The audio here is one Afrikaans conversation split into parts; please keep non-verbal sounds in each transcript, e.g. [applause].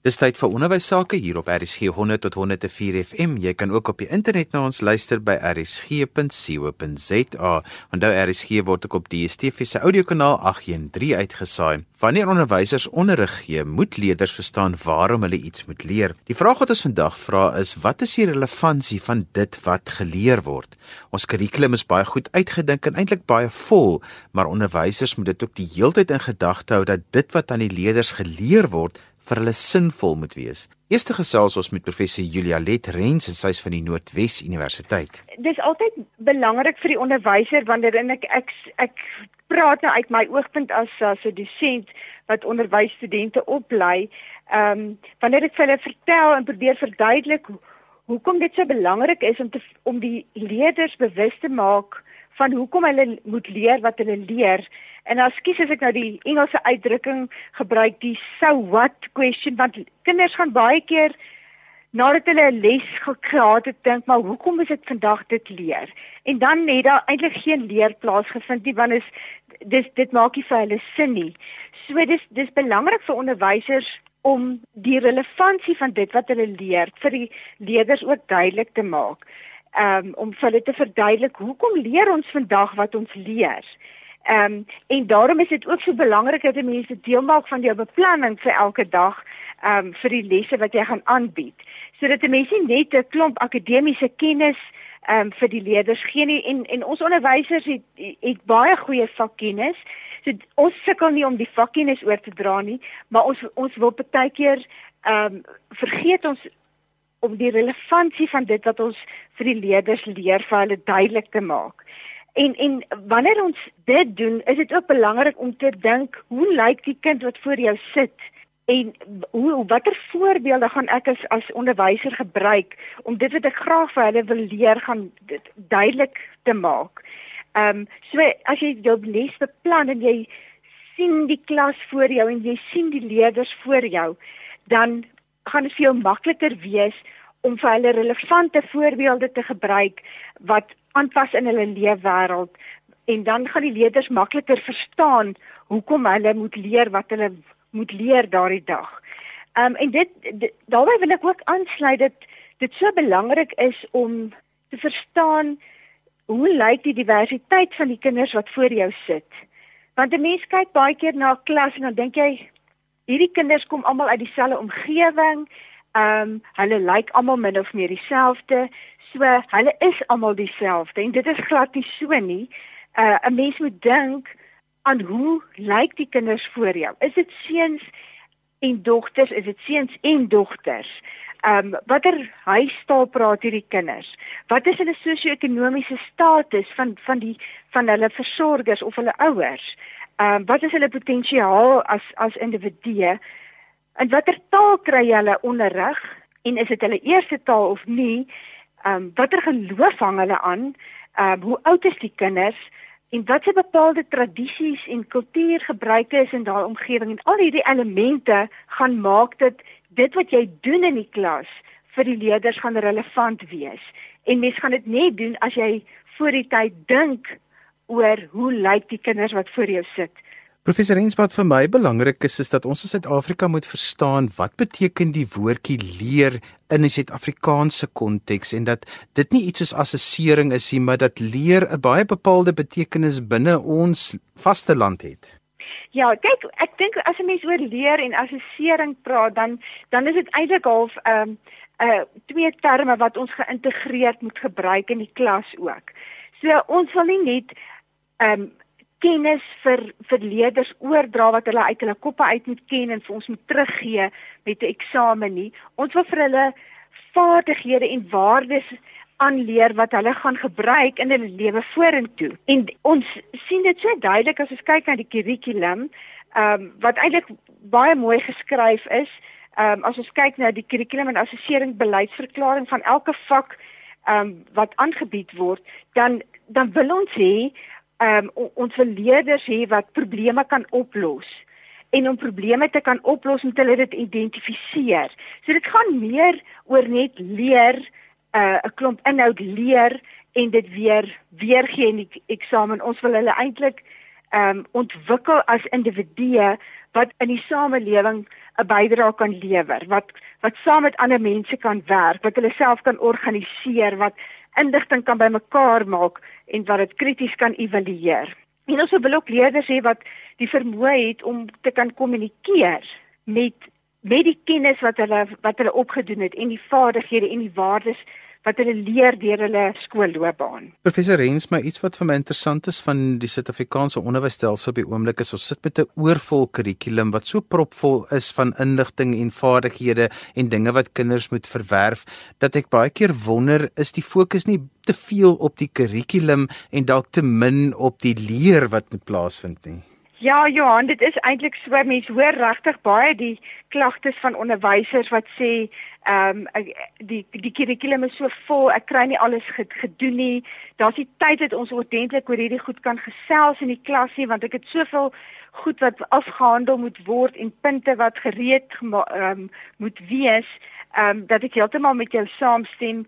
Dis tyd vir onderwys sake hier op RSG 100 tot 104 FM. Jy kan ook op die internet na ons luister by rsg.co.za. Onthou RSG word ook op die DSTV se audiokanaal 813 uitgesaai. Wanneer onderwysers onderrig gee, moet leerders verstaan waarom hulle iets moet leer. Die vraag wat ons vandag vra is: wat is die relevantie van dit wat geleer word? Ons kurrikulum is baie goed uitgedink en eintlik baie vol, maar onderwysers moet dit ook die heeltyd in gedagte hou dat dit wat aan die leerders geleer word vir hulle sinvol moet wees. Eerste gesels ons met professor Julia Let Rens en sy's van die Noordwes Universiteit. Dis altyd belangrik vir die onderwyser wanneer ek ek ek praat nou uit my oogpunt as as 'n dosent wat onderwysstudente oplei. Ehm um, wanneer ek vir hulle vertel en probeer verduidelik hoekom dit so belangrik is om te om die leerders bewus te maak van hoekom hulle moet leer wat hulle leer En nou skies as ek nou die Engelse uitdrukking gebruik, die so what question want kinders gaan baie keer nadat hulle 'n les gehad het dink maar hoekom is ek vandag dit leer? En dan het daar eintlik geen leer plaasgevind nie want is dis dit maak nie vir hulle sin nie. So dis dis belangrik vir onderwysers om die relevantie van dit wat hulle leer vir die leerders ook duidelik te maak. Um om vir hulle te verduidelik hoekom leer ons vandag wat ons leer? Ehm um, en daarom is dit ook so belangrik dat mense deel maak van jou beplanning vir elke dag ehm um, vir die lesse wat jy gaan aanbied. Sodat mense net 'n klomp akademiese kennis ehm um, vir die leerders gee nie en en ons onderwysers het het baie goeie vakkennis. So ons sukkel nie om die vakkennis oor te dra nie, maar ons ons wil baie keer ehm um, vergeet ons om die relevantie van dit wat ons vir die leerders leer vir hulle duidelik te maak. En en wanneer ons dit doen, is dit ook belangrik om te dink, hoe lyk die kind wat voor jou sit? En hoe watter voorbeelde gaan ek as as onderwyser gebruik om dit wat ek graag vir hulle wil leer gaan dit duidelik te maak. Ehm um, so as jy jou les beplan en jy sien die klas voor jou en jy sien die leerders voor jou, dan gaan dit vir jou makliker wees om vir hulle relevante voorbeelde te gebruik wat aanpas in hulle leefwêreld en dan gaan die leerders makliker verstaan hoekom hulle moet leer wat hulle moet leer daardie dag. Ehm um, en dit, dit daarby wil ek ook aansluit dat dit so belangrik is om te verstaan hoe lyk die diversiteit van die kinders wat voor jou sit. Want 'n mens kyk baie keer na 'n klas en dan dink jy hierdie kinders kom almal uit dieselfde omgewing. Ehm um, hulle lyk almal min of meer dieselfde. So hulle is almal dieselfde en dit is glad nie so nie. Uh 'n mens moet dink aan hoe lyk die kinders voor jou? Is dit seuns en dogters? Is dit seuns en dogters? Um watter huistaal praat hierdie kinders? Wat is hulle sosio-ekonomiese status van van die van hulle versorgers of hulle ouers? Um wat is hulle potensiaal as as individue? En watter taal kry hulle onderrig? En is dit hulle eerste taal of nie? ehm um, watter geloof hang hulle aan? Ehm um, hoe oud is die kinders? En wat se bepaalde tradisies en kultuurgebruike is in daai omgewing en al hierdie elemente gaan maak dat dit wat jy doen in die klas vir die leerders gaan relevant wees. En mens gaan dit net doen as jy voor die tyd dink oor hoe lyk die kinders wat voor jou sit. Professor Rensbad vir my belangrik is is dat ons in Suid-Afrika moet verstaan wat beteken die woordjie leer in 'n Suid-Afrikaanse konteks en dat dit nie iets soos assessering is nie, maar dat leer 'n baie bepaalde betekenis binne ons vasteland het. Ja, kyk, ek dink as 'n mens oor leer en assessering praat, dan dan is dit eintlik half ehm um, uh twee terme wat ons geïntegreerd moet gebruik in die klas ook. So ons wil nie net ehm um, kennis vir vir leerders oordra wat hulle uit hulle koppe uit moet ken en vir ons moet teruggee met 'n eksamen nie. Ons wil vir hulle vaardighede en waardes aanleer wat hulle gaan gebruik in hulle lewe vorentoe. En ons sien dit so duidelik as ons kyk na die kurrikulum, ehm um, wat eintlik baie mooi geskryf is. Ehm um, as ons kyk na die kurrikulum en assessering beleidsverklaring van elke vak ehm um, wat aangebied word, dan dan wil ons hê um, ons leerders hê wat probleme kan oplos en om probleme te kan oplos moet hulle dit identifiseer. So dit gaan meer oor net leer uh, 'n uh, klomp inhoud leer en dit weer weergee in die eksamen. Ons wil hulle eintlik ehm um, ontwikkel as individue wat in die samelewing 'n bydrae kan lewer, wat wat saam met ander mense kan werk, wat hulle self kan organiseer, wat inligting kan bymekaar maak en wat dit krities kan evalueer. En ons wil ook leerders hê wat die vermoë het om te kan kommunikeer met met die kennis wat hulle wat hulle opgedoen het en die vaardighede en die waardes wat hulle leer deur hulle skoolloopbaan. Professor Rens, maar iets wat vir my interessant is van die Suid-Afrikaanse onderwysstelsel op die oomblik is ons sit met 'n oorvol kurrikulum wat so propvol is van inligting en vaardighede en dinge wat kinders moet verwerf dat ek baie keer wonder is die fokus nie te veel op die kurrikulum en dalk te min op die leer wat moet plaasvind nie. Ja, Johan, dit is eintlik so mense hoor regtig baie die klagtes van onderwysers wat sê ehm um, die die kurrikulum is so vol, ek kry nie alles gedoen nie. Daar's nie tyd dat ons ordentlik oor hierdie goed kan gesels in die klas nie want ek het soveel goed wat afgehandel moet word en punte wat gereed ehm um, moet wees, ehm um, dat ek heeltemal met jou saamstem.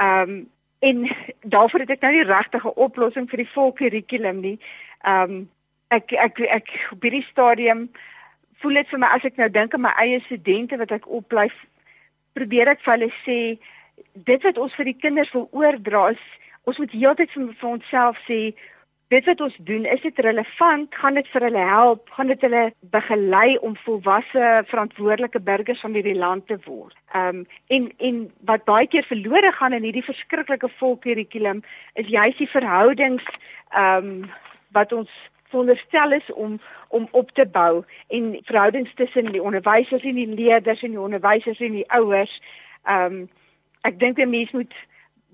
Ehm um, en [laughs] daarvoor het ek nou nie regtig 'n oplossing vir die vol kurrikulum nie. Ehm um, ek ek ek op hierdie stadium voel dit vir my as ek nou dink aan my eie studente wat ek oplei probeer ek vir hulle sê dit wat ons vir die kinders wil oordra is ons moet heeltyd vir, vir onsself sê dit wat ons doen is dit relevant gaan dit vir hulle help gaan dit hulle begelei om volwasse verantwoordelike burgers van hierdie land te word. Ehm um, en en wat baie keer verlore gaan in hierdie verskriklike volkurrikulum is juist die verhoudings ehm um, wat ons veronderstel is om om op te bou en verhoudings tussen die onderwysers en die leerders en die onderwysers en die ouers. Ehm um, ek dink 'n mens moet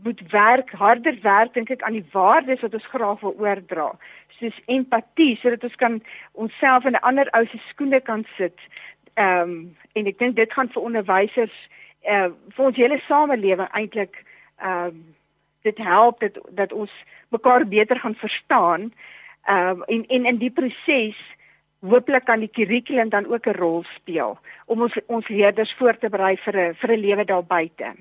moet werk, harder werk dink ek aan die waardes wat ons graag wil oordra. Soos empatie sodat ons kan onsself in 'n ander ou se skoene kan sit. Ehm um, en ek dink dit gaan vir onderwysers uh vir ons hele samelewing eintlik ehm um, dit help dat dat ons mekaar beter gaan verstaan. Ehm uh, en en in die proses hooplik kan die kurrikulum dan ook 'n rol speel om ons ons leerders voor te berei vir 'n vir 'n lewe daar buite.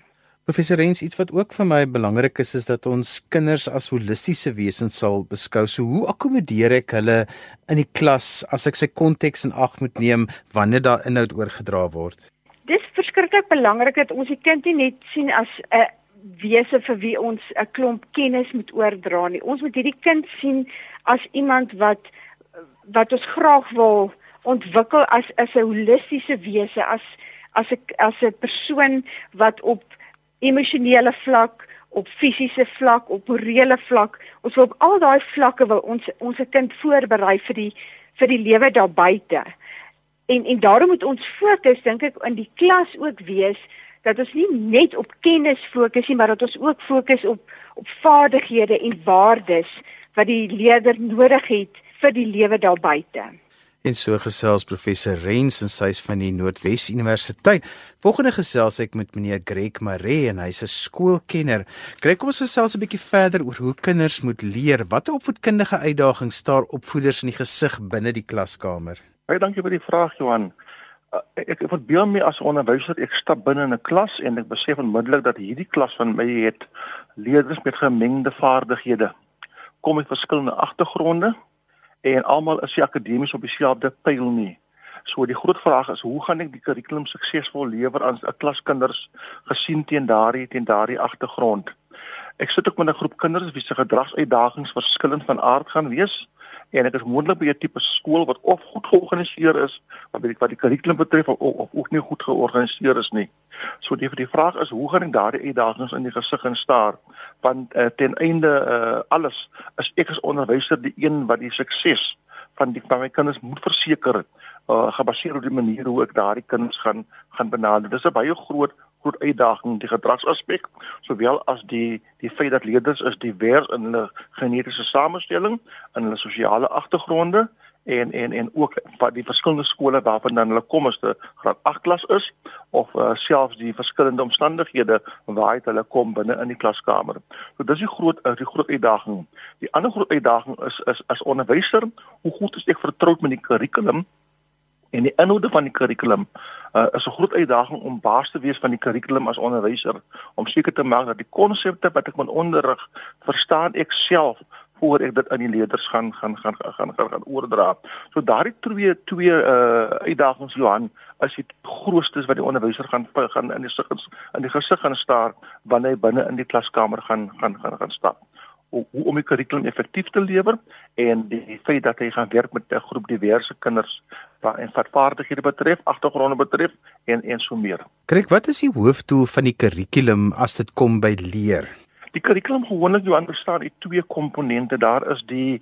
Professor Rens, iets wat ook vir my belangrik is is dat ons kinders as holistiese wesens sal beskou. So hoe akkommodeer ek hulle in die klas as ek sy konteks in ag moet neem wanneer daar inhoud oorgedra word? Dis verskriklik belangrik dat ons die kind nie net sien as 'n wese vir wie ons 'n klomp kennis moet oordra nie. Ons moet hierdie kind sien as iemand wat wat ons graag wil ontwikkel as as 'n holistiese wese, as as 'n as 'n persoon wat op emosionele vlak, op fisiese vlak, op morele vlak, ons wil op al daai vlakke wil ons ons kind voorberei vir die vir die lewe daar buite. En en daarom moet ons fokus dink ek in die klas ook wees dat ons nie net op kennis fokus nie, maar dat ons ook fokus op op vaardighede en waardes wat die leerder nodig het vir die lewe daar buite. En so gesels professor Rens en sy's van die Noordwes Universiteit. Volgende gesels ek met meneer Greg Maree en hy's 'n skoolkenner. Greg, kom ons gesels 'n bietjie verder oor hoe kinders moet leer. Watter opvoedkundige uitdagings staar opvoeders in die gesig binne die klaskamer? Baie dankie vir die vraag Johan. Uh, ek ek verbeel my as onderwyser ek stap binne in 'n klas en ek besef onmiddellik dat hierdie klas van my het leerders met gemengde vaardighede kom uit verskillende agtergronde en almal is nie akademies op dieselfde pyl nie. So die groot vraag is hoe gaan ek die kurrikulum suksesvol lewer aan 'n klas kinders gesien teen daardie teen daardie agtergrond. Ek sit ook met 'n groep kinders wie se gedragsuitdagings verskillend van aard gaan wees en dit is moontlik by 'n tipe skool wat of goed georganiseer is, maar by wat die kurrikulum betref of, of ook nie goed georganiseer is nie. So die die vraag is hoe gaan ek daardie uitdagings in die gesig instaar? Want uh, ten einde uh, alles is ek as onderwyser die een wat die sukses van die van my kinders moet verseker uh, gebaseer op die manier hoe ek daardie kinders gaan gaan benader. Dis 'n baie groot groot uitdaging die gedragsaspek sowel as die die feit dat leerders is divers in hulle genetiese samestelling en hulle sosiale agtergronde en en en ook wat die verskillende skole waarvan dan hulle kom as dit graad 8 klas is of uh, selfs die verskillende omstandighede waaruit hulle kom binne in die klaskamer. So dis die groot uh, die groot uitdaging. Die ander groot uitdaging is is as onderwyser, hoe goed is ek vertroud met die kurrikulum En die inhoude van die kurrikulum uh, is 'n groot uitdaging om baas te wees van die kurrikulum as onderwyser om seker te maak dat die konsepte wat ek moet onderrig, verstaan ek self voor ek dit aan die leerders gaan gaan gaan gaan gaan, gaan, gaan oordra. So daardie twee twee uh uitdagings Johan as dit grootste is wat die onderwyser gaan gaan in die sig in die gesig gaan staar wanneer hy binne in die klaskamer gaan gaan gaan gaan stap hoe om die kurrikulum effektief te lewer en die feit dat hy gaan werk met 'n groep diverse kinders wat en vaardighede betref, agtergronde betref en en so meer. Kyk, wat is die hoofdoel van die kurrikulum as dit kom by leer? Die kurrikulum gewoonlik jy onderstaan uit twee komponente. Daar is die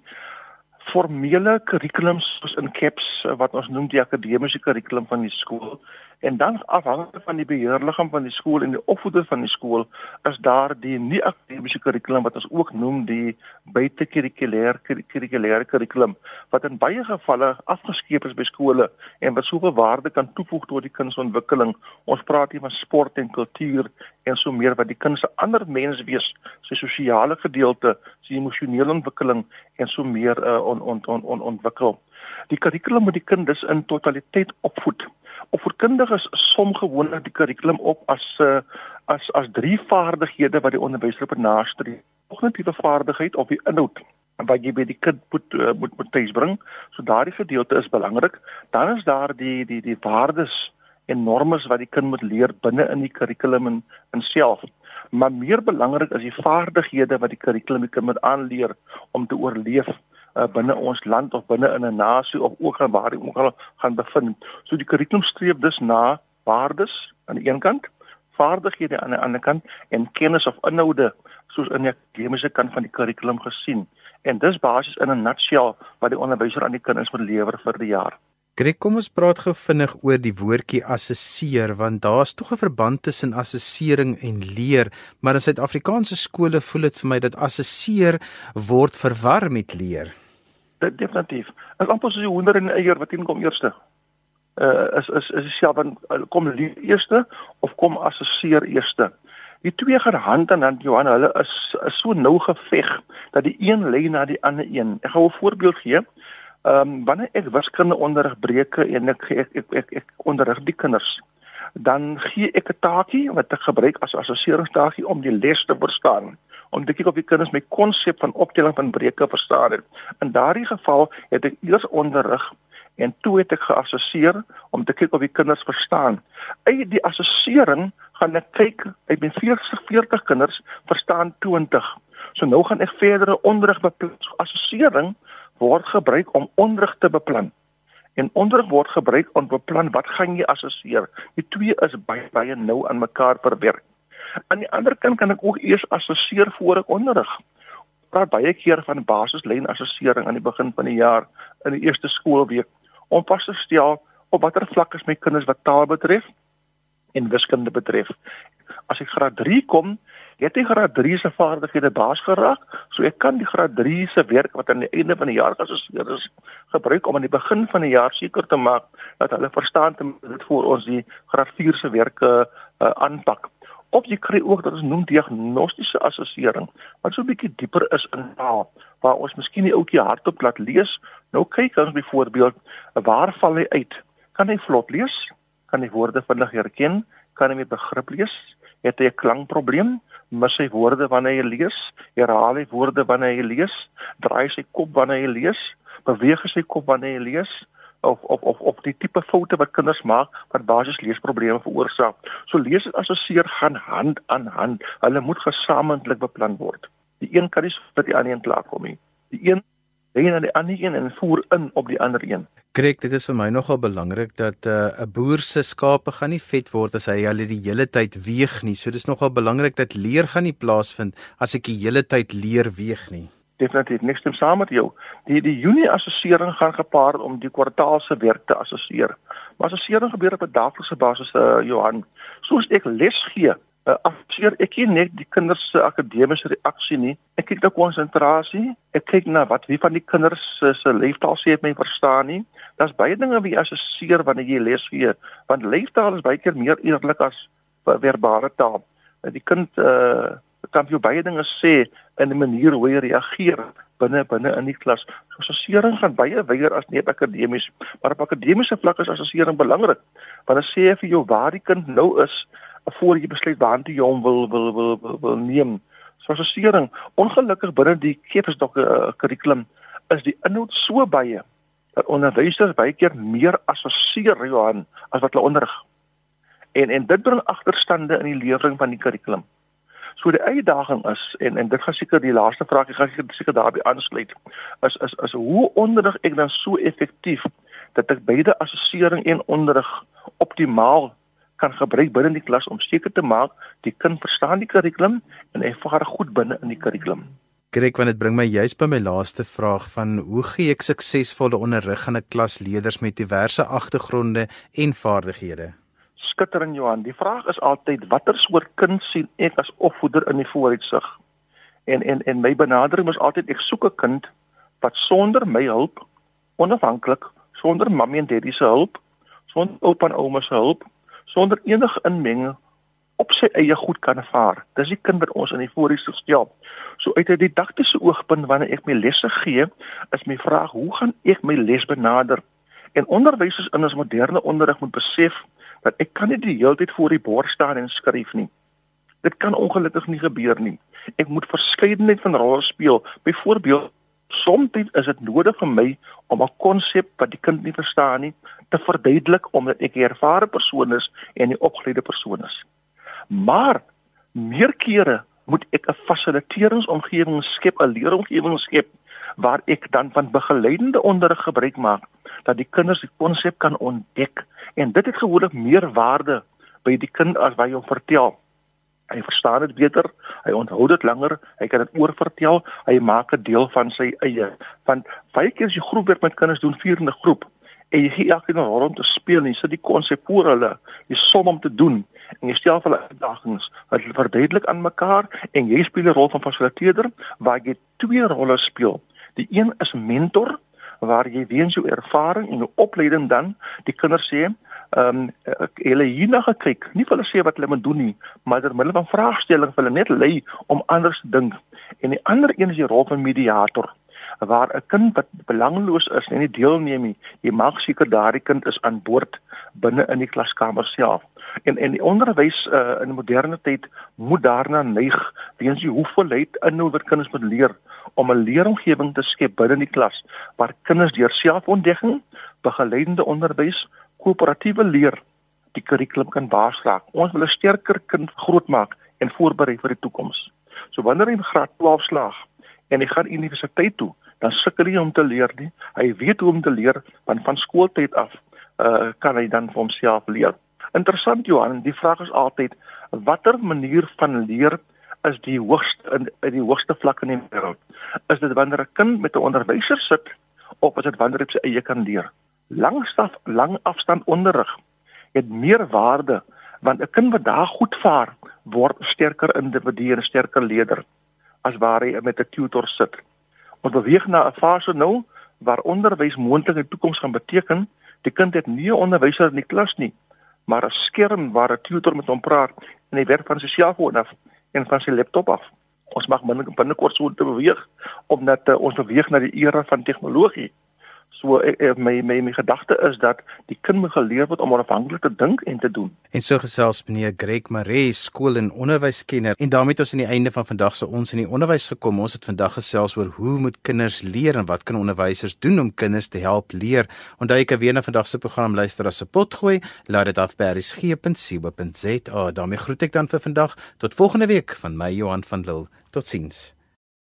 formele kurrikulum soos in CAPS wat ons noem die akademiese kurrikulum van die skool En dan afhangende van die beheerliggaam van die skool en die opvoeder van die skool is daar die nie akademiese kurrikulum wat ons ook noem die buitekurrikulêre kurrikulêre kurrikulum wat in baie gevalle afgeskeep is by skole en wat soveel waarde kan toevoeg tot die kindsontwikkeling. Ons praat hier van sport en kultuur en so meer wat die kind se ander mens wees, sy sosiale gedeelte, sy emosionele ontwikkeling en so meer uh, on, on, on, on, ontwikkel. Die kurrikulum moet die kinders in totaliteit opvoed opvoedkundiges som gewoonlik die kurrikulum op as uh, as as drie vaardighede wat die onderwyser nastreef. Kognitiewe vaardigheid of die inhoud wat jy by die kind moet uh, moet moet tuisbring. So daardie gedeelte is belangrik. Dan is daar die die die waardes en normes wat die kind moet leer binne in die kurrikulum in, in self. Maar meer belangrik is die vaardighede wat die kurrikulum die kind moet aanleer om te oorleef uh, binne ons land of binne in 'n nasie of ook aan waar die ongeval gaan bevind. So die kurrikulum streef dus na waardes aan die een kant, vaardighede aan die ander kant en kennis of inhoude soos in die akademiese kant van die kurrikulum gesien. En dis basies in 'n nutshell wat die onderwyser aan die kinders moet lewer vir die jaar. Greg, kom ons praat gou vinnig oor die woordjie assesseer want daar's tog 'n verband tussen assessering en leer, maar in Suid-Afrikaanse skole voel dit vir my dat assesseer word verwar met leer. Dit definitief. As amper soos die hoender en die eier wat kom eerste. Uh is is is self van uh, kom lief eerste of kom assesseer eerste. Die twee gaan hand aan hand Johan, hulle is is so nou geveg dat die een lê na die ander een. Ek gaan 'n voorbeeld gee. Ehm um, wanneer ek wiskunde onderrig breke en ek ek ek, ek, ek onderrig die kinders dan gee ek 'n taakie wat ek gebruik as assesseringstaakie om die les te verstaan om te kyk of die kinders my konsep van optelling van breuke verstaan het. In daardie geval het ek eers onderrig en toe het ek geassesseer om te kyk of die kinders verstaan. Uit die assessering gaan ek kyk uit my 40 40 kinders verstaan 20. So nou gaan ek verdere onderrig beplan. Assessering word gebruik om onderrig te beplan. En onderrig word gebruik om beplan wat gaan jy assesseer. Die twee is baie baie nou aan mekaar verwerk. Aan die ander kant kan ek ook eers assesseer voor ek onderrig. Praat baie keer van basislyn assessering aan die begin van die jaar in die eerste skoolweek om vas te stel op watter vlak is my kinders wat taal betref en wiskunde betref. As ek graad 3 kom, het ek graad 3 se vaardighede baas geraak, so ek kan die graad 3 se werk wat aan die einde van die jaar geassesseer is, gebruik om aan die begin van die jaar seker te maak dat hulle verstaan dit voor ons die graad 4 se werke uh, aanpak. Of jy kry ook dat ons noem diagnostiese assessering wat so 'n bietjie dieper is in taal waar ons miskien die ouetjie hardop laat lees. Nou kyk ons byvoorbeeld waar val hy uit? Kan hy vlot lees? Kan hy woorde vinnig herken? Kan hy met begrip lees? Het hy 'n klankprobleem? Mis hy woorde wanneer hy lees? Herhaal hy woorde wanneer hy lees? Draai sy kop wanneer hy lees? Beweeg hy sy kop wanneer hy lees? Of of of of die tipe foute wat kinders maak wat basies leesprobleme veroorsaak. So lees en assesseer gaan hand aan hand. Hulle moet gesamentlik beplan word. Die een kan nie vir die ander een klaarkom nie. Die een lê aan die ander een en voer in op die ander een. Krek, dit is vir my nogal belangrik dat uh, 'n uh, boer se skape gaan nie vet word as hy hulle die hele tyd weeg nie. So dis nogal belangrik dat leer gaan nie plaasvind as ek die hele tyd leer weeg nie definitief niks stem saam met jou. Die die Junie assessering gaan gepaard om die kwartaalse werk te assesseer. Maar assessering gebeur op 'n daaglikse basis uh, Johan. Soos ek les gee, uh, assesseer ek nie net die kinders se akademiese reaksie nie. Ek kyk na konsentrasie, ek kyk na wat wie van die kinders se se leeftaal sê het my verstaan nie. Daar's baie dinge wat jy assesseer wanneer jy les gee, want leeftaal is baie keer meer eerlik as verbale taal. Die kind uh kan jy baie dinge sê in 'n manier hoe jy reageer binne binne in die klas. Assessering gaan baie weier as net akademies, maar op akademiese vlak is assessering belangrik. Want dit sê vir jou waar die kind nou is voor jy besluit waar jy hom wil wil wil wil, wil neem. So assessering, ongelukkig binne die Kepersdok uh, kurrikulum is die inhoud so baie dat onderwysers baie keer meer assesseer Johan as wat hulle onderrig. En en dit bring agterstande in die lewering van die kurrikulum. So die uitdaging is en en dit gaan seker die laaste vraag ek gaan seker daarbey aansluit is is is hoe onderrig ek dan so effektief dat ek beide assessering en onderrig optimaal kan gebruik binne die klas om seker te maak die kind verstaan die kurrikulum en ervaar goed binne in die kurrikulum. Greg, want dit bring my juist by my laaste vraag van hoe gee ek suksesvolle onderrig aan 'n klas leerders met diverse agtergronde en vaardighede? Skitterend Johan. Die vraag is altyd watter soort kind sien ek as opvoeder in die vooruitsig? En en en my benadering is altyd ek soek 'n kind wat sonder my hulp onafhanklik, sonder mamma en daddy se hulp, sonder oupa en ouma se hulp, sonder enige inmenging op sy eie goed kan vaar. Dis die kind wat ons in die vooruitsig stel. So uit 'n didaktiese oogpunt wanneer ek my lesse gee, is my vraag, hoe gaan ek my les benader? En onderwysers in ons moderne onderrig moet besef dat ek kan nie die hele tyd voor die bord staan en skryf nie. Dit kan ongelukkig nie gebeur nie. Ek moet verskeidenheid van rolle speel. Byvoorbeeld, soms is dit nodig vir my om 'n konsep wat die kind nie verstaan nie te verduidelik omdat ek 'n ervare persoon is en 'n opgeleide persoon is. Maar meer kere moet ek 'n fasiliteeringsomgewing skep, 'n leeromgewing skep waar ek dan van begeleidende onderrig gebruik maak dat die kinders die konsep kan ontdek en dit het gewoonlik meer waarde by die kind as wat jy hom vertel. Hy verstaan dit beter, hy onthou dit langer, hy kan dit oorvertel, hy maak 'n deel van sy eie. Want baie keer as jy groepwerk met kinders doen, vierende groep, en jy gee elkeen 'n rol om te speel en jy sit die konsep voor hulle, jy som om te doen en jy stel vir hulle uitdagings wat hulle verduidelik aan mekaar en jy speel 'n rol van fasiliteerder waar jy twee rolle speel. Die een is mentor waar jy weens jou ervaring en jou opleiding dan die kinders sê, ehm um, hulle hierna gekyk, nie vir hulle sê wat hulle moet doen nie, maar ter middel van vraagstellings vir hulle net lei om anders te dink. En die ander een is die rol van mediator waar 'n kind wat belangloos is en nie deelneem nie, jy maak seker daardie kind is aan boord binne in die klaskamer self. En en die onderwys uh, in moderne tyd moet daarna neig weens jy hoe volheid inhou wat kinders moet leer om 'n leeromgewing te skep binne die klas waar kinders deur selfontdekking, begeleidende onderwys, koöperatiewe leer die kurrikulum kan baasraak. Ons wil 'n sterker kind grootmaak en voorberei vir die toekoms. So wanneer hy graad 12 slaag en hy gaan universiteit toe, dan sukkel hy om te leer nie. Hy weet hoe om te leer want van skooltyd af uh, kan hy dan vir homself leer. Interessant Johan, die vraag is altyd watter manier van leer is die hoogste in in die hoogste vlak in die wêreld. Is dit wanneer 'n kind met 'n onderwyser sit of is dit wanneer hy sy eie kan leer? Langstaf lang afstand onderrig het meer waarde want 'n kind wat daar goed vaar word sterker individu en sterker leier as waar hy met 'n tutor sit. Ons beweeg na 'n fase nou waar onderwys moontlik 'n toekoms gaan beteken. Die kind het nie 'n onderwyser in die klas nie, maar 'n skerm waar 'n tutor met hom praat en hy werk van sy selfoon af en van sy laptop af. Ons mag binnekort so beweeg omdat uh, ons beweeg na die era van tegnologie. So ek, ek, my my my gedagte is dat die kind moet geleer word om onafhanklik te dink en te doen. En so gesels meneer Greg Maree, skool- en onderwyskenner. En daarmee het ons aan die einde van vandag se ons in die onderwys gekom. Ons het vandag gesels oor hoe moet kinders leer en wat kan onderwysers doen om kinders te help leer. Onthou jy kan weer na vandag se program luister as se pot gooi. Laat dit af by resgep.co.za. daarmee groet ek dan vir vandag. Tot volgende week van my Johan van Lille. Totsiens.